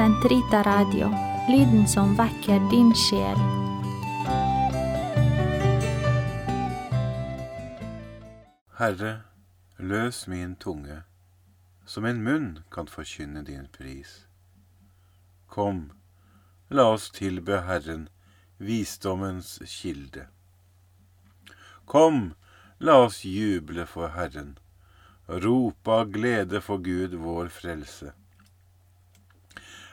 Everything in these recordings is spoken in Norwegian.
Sentrita Radio, lyden som vekker din sjel. Herre, løs min tunge, som min munn kan forkynne din pris. Kom, la oss tilbe Herren, visdommens kilde. Kom, la oss juble for Herren, rope av glede for Gud vår frelse.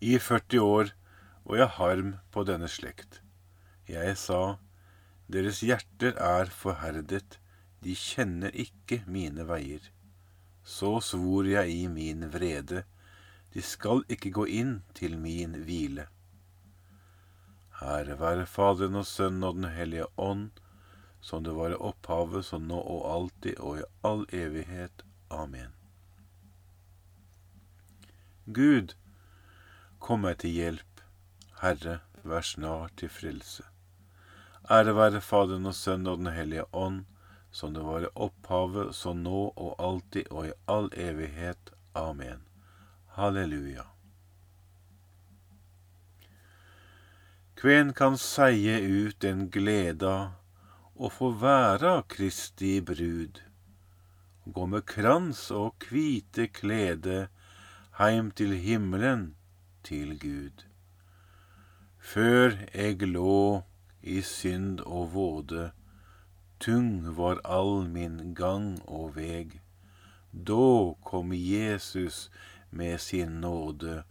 I 40 år og jeg harm på denne slekt. Jeg sa, deres hjerter er forherdet, de kjenner ikke mine veier. Så svor jeg i min vrede, de skal ikke gå inn til min hvile. Ære være Faderen og Sønnen og Den hellige ånd, som det var i opphavet, så nå og alltid og i all evighet. Amen. Gud, kom meg til hjelp. Herre, vær snar til frelse. Ære være Faderen og Sønnen og Den hellige ånd, som det var i opphavet, så nå og alltid og i all evighet. Amen. Halleluja. Kven kan seie ut den gleda å få væra Kristi brud, gå med krans og kvite klede heim til himmelen, til Gud. Før eg lå i synd og våde, Tung var all min gang og veg. Da kom Jesus med sin nåde,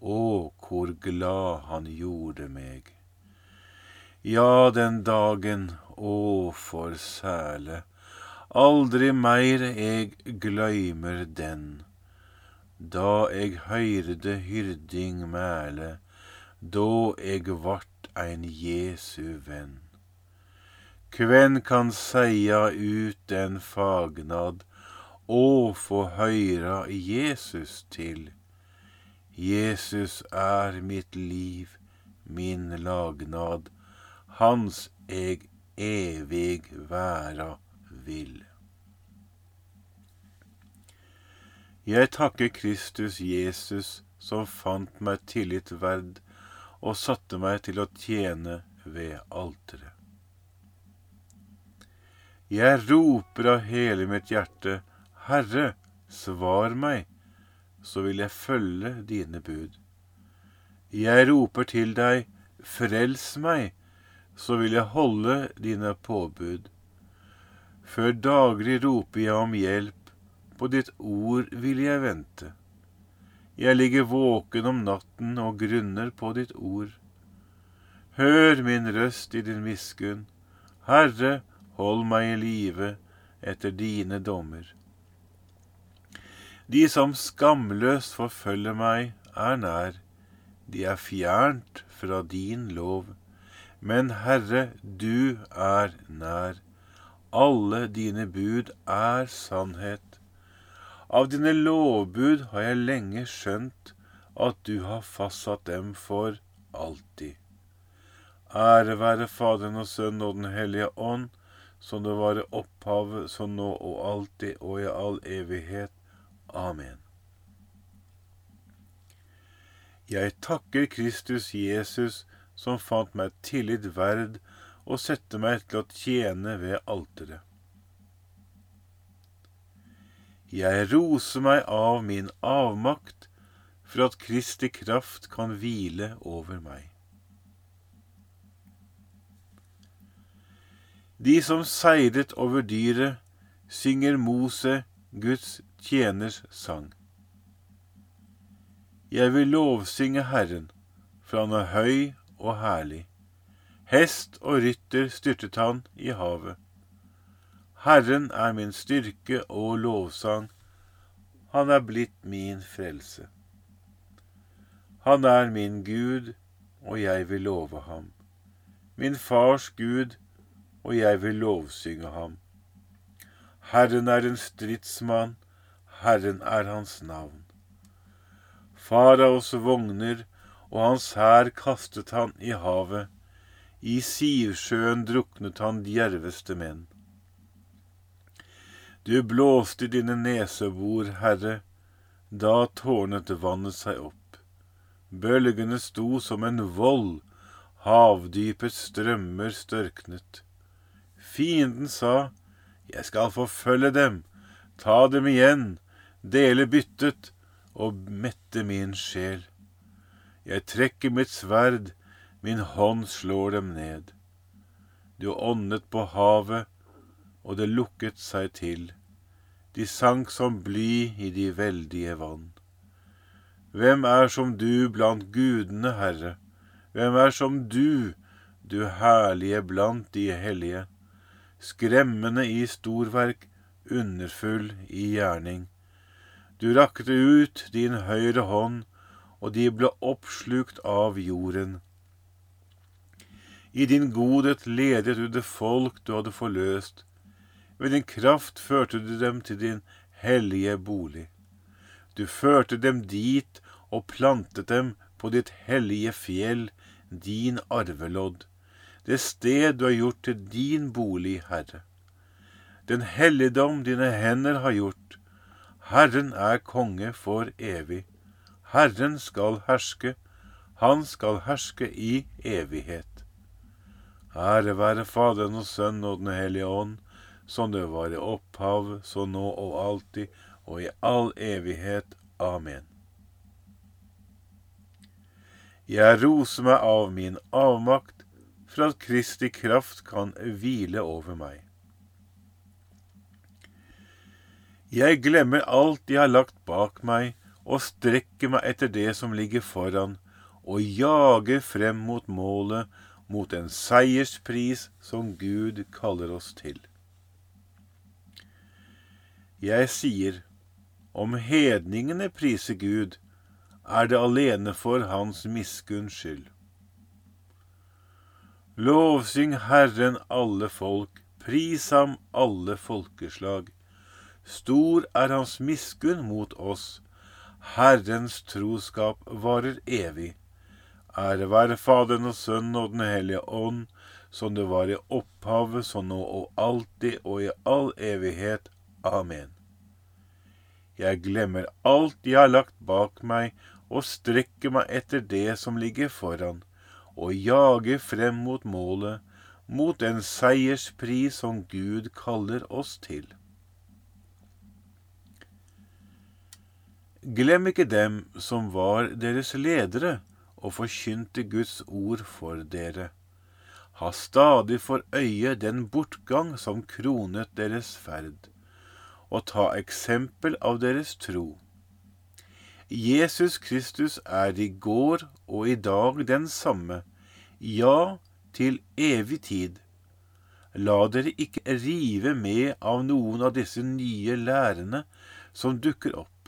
å, hvor glad han gjorde meg. Ja, den dagen, å, for sæle, aldri meir eg gløymer den. Da eg høyrde hyrding mæle, da eg vart ein Jesu venn. Kven kan seia ut en fagnad og få høyra Jesus til? Jesus er mitt liv, min lagnad, hans eg evig væra vil. Jeg takker Kristus Jesus som fant meg tillit verd og satte meg til å tjene ved alteret. Jeg roper av hele mitt hjerte, Herre, svar meg, så vil jeg følge dine bud. Jeg roper til deg, frels meg, så vil jeg holde dine påbud. Før daglig roper jeg om hjelp, på ditt ord vil jeg vente. Jeg ligger våken om natten og grunner på ditt ord. Hør min røst i din miskunn. Herre, Hold meg i live etter dine dommer. De som skamløst forfølger meg, er nær. De er fjernt fra din lov. Men Herre, du er nær. Alle dine bud er sannhet. Av dine lovbud har jeg lenge skjønt at du har fastsatt dem for alltid. Ære være Faderen og Sønnen og Den hellige ånd, som det var i opphavet, så nå og alltid og i all evighet. Amen. Jeg takker Kristus Jesus, som fant meg tillit verd og sette meg til å tjene ved alteret. Jeg roser meg av min avmakt, for at Kristi kraft kan hvile over meg. De som seiret over dyret, synger Mose, Guds tjeners sang. Jeg vil lovsynge Herren, for han er høy og herlig. Hest og rytter styrtet han i havet. Herren er min styrke og lovsang, han er blitt min frelse. Han er min Gud, og jeg vil love ham. Min fars Gud, og jeg vil lovsynge ham. Herren er en stridsmann, Herren er hans navn. Faraos vogner og hans hær kastet han i havet. I Sivsjøen druknet han djerveste menn. Du blåste dine nesebor, Herre, da tårnet vannet seg opp. Bølgene sto som en vold, havdypets strømmer størknet. Fienden sa, Jeg skal forfølge dem, ta dem igjen, dele byttet og mette min sjel. Jeg trekker mitt sverd, min hånd slår dem ned. Du åndet på havet, og det lukket seg til. De sank som bly i de veldige vann. Hvem er som du blant gudene, Herre? Hvem er som du, du herlige blant de hellige? Skremmende i storverk, underfull i gjerning. Du rakte ut din høyre hånd, og de ble oppslukt av jorden. I din godhet ledet du det folk du hadde forløst. Ved din kraft førte du dem til din hellige bolig. Du førte dem dit og plantet dem på ditt hellige fjell, din arvelodd, det sted du har gjort til din bolig, Herre. Den helligdom dine hender har gjort. Herren er konge for evig. Herren skal herske, han skal herske i evighet. Ære være Faderen og Sønnen og Den hellige ånd, som det var i opphav, så nå og alltid, og i all evighet. Amen. Jeg roser meg av min avmakt, for at Kristi kraft kan hvile over meg. Jeg glemmer alt jeg har lagt bak meg, og strekker meg etter det som ligger foran, og jager frem mot målet, mot en seierspris som Gud kaller oss til. Jeg sier, om hedningene priser Gud, er det alene for hans miskunns skyld. Lovsyng Herren alle folk, pris ham alle folkeslag. Stor er hans miskunn mot oss, Herrens troskap varer evig. Ære være Faderen og Sønnen og Den hellige ånd, som det var i opphavet, så nå og alltid og i all evighet. Amen. Jeg glemmer alt jeg har lagt bak meg, og strekker meg etter det som ligger foran, og jager frem mot målet, mot den seierspris som Gud kaller oss til. Glem ikke dem som var deres ledere og forkynte Guds ord for dere. Ha stadig for øye den bortgang som kronet deres ferd, og ta eksempel av deres tro. Jesus Kristus er i går og i dag den samme, ja, til evig tid. La dere ikke rive med av noen av disse nye lærene som dukker opp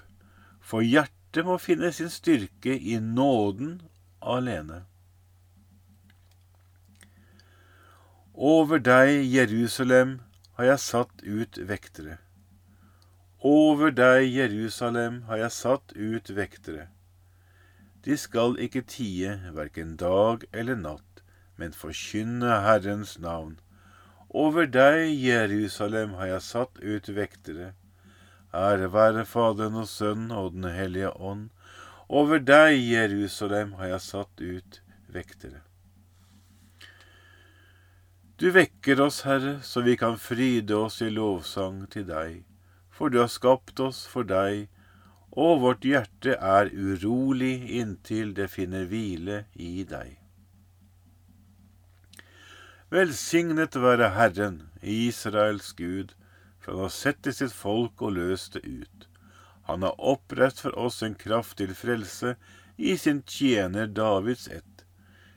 for hjertet må finne sin styrke i nåden alene. Over deg, Jerusalem, har jeg satt ut vektere. Over deg, Jerusalem, har jeg satt ut vektere. De skal ikke tie hverken dag eller natt, men forkynne Herrens navn. Over deg, Jerusalem, har jeg satt ut vektere. Ære være Faderen og Sønnen og Den hellige ånd. Over deg, Jerusalem, har jeg satt ut vektere. Du vekker oss, Herre, så vi kan fryde oss i lovsang til deg, for du har skapt oss for deg, og vårt hjerte er urolig inntil det finner hvile i deg. Velsignet være Herren, Israels Gud, for han har sett til sitt folk og løst det ut. Han har opprett for oss en kraft til frelse i sin tjener Davids ett,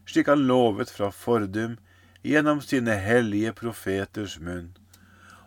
slik han lovet fra fordum gjennom sine hellige profeters munn,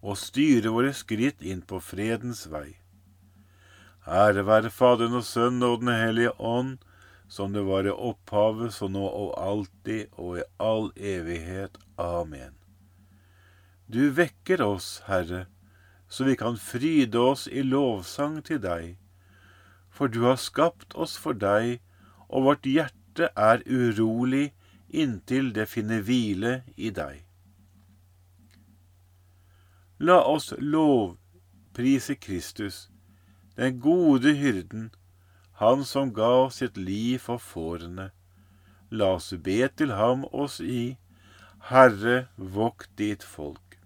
og styre våre skritt inn på fredens vei. Ære være Faderen og Sønnen og Den hellige ånd, som det var i opphavet, så nå og alltid og i all evighet. Amen. Du vekker oss, Herre, så vi kan fryde oss i lovsang til deg. For du har skapt oss for deg, og vårt hjerte er urolig inntil det finner hvile i deg. La oss lovprise Kristus, den gode hyrden, han som gav sitt liv for fårene. La oss be til ham oss i, Herre, vokt ditt folk.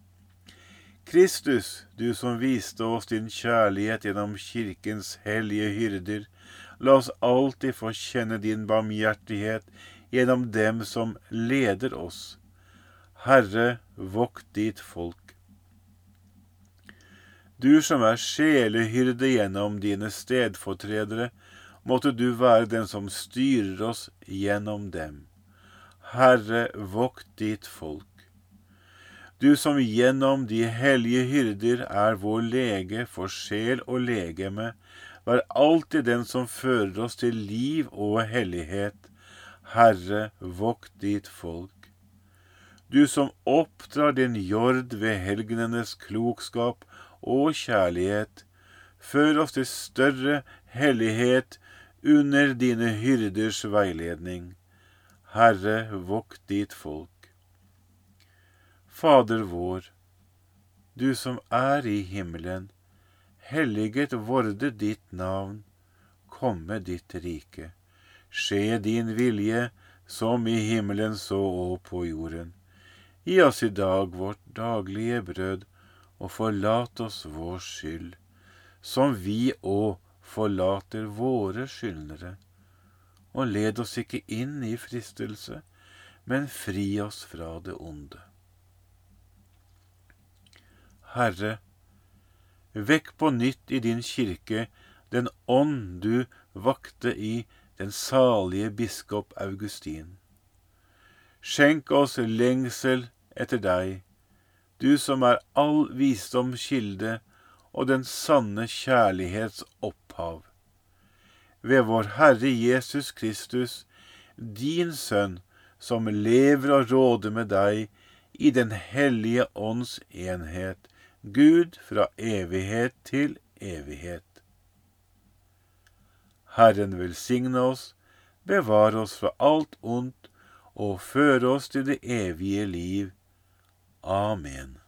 Kristus, du som viste oss din kjærlighet gjennom kirkens hellige hyrder, la oss alltid få kjenne din barmhjertighet gjennom dem som leder oss. Herre, vokt ditt folk. Du som er sjelehyrde gjennom dine stedfortredere, måtte du være den som styrer oss gjennom dem. Herre, vokt ditt folk. Du som gjennom de hellige hyrder er vår lege for sjel og legeme, vær alltid den som fører oss til liv og hellighet. Herre, vokt ditt folk. Du som oppdrar din jord ved helgenenes klokskap og kjærlighet. Før oss til større hellighet under dine hyrders veiledning. Herre, vokt ditt folk. Fader vår, du som er i himmelen. Helliget vorde ditt navn. Komme ditt rike. Skje din vilje, som i himmelen så og på jorden. Gi oss i dag vårt daglige brød, og forlat oss vår skyld, som vi òg forlater våre skyldnere. Og led oss ikke inn i fristelse, men fri oss fra det onde. Herre, vekk på nytt i din kirke den ånd du vakte i den salige biskop Augustin. Skjenk oss lengsel etter deg, du som er all visdoms kilde og den sanne kjærlighets opphav. Ved vår Herre Jesus Kristus, din Sønn, som lever og råder med deg i Den hellige ånds enhet, Gud fra evighet til evighet. Herren velsigne oss, bevare oss fra alt ondt og føre oss til det evige liv. Amen.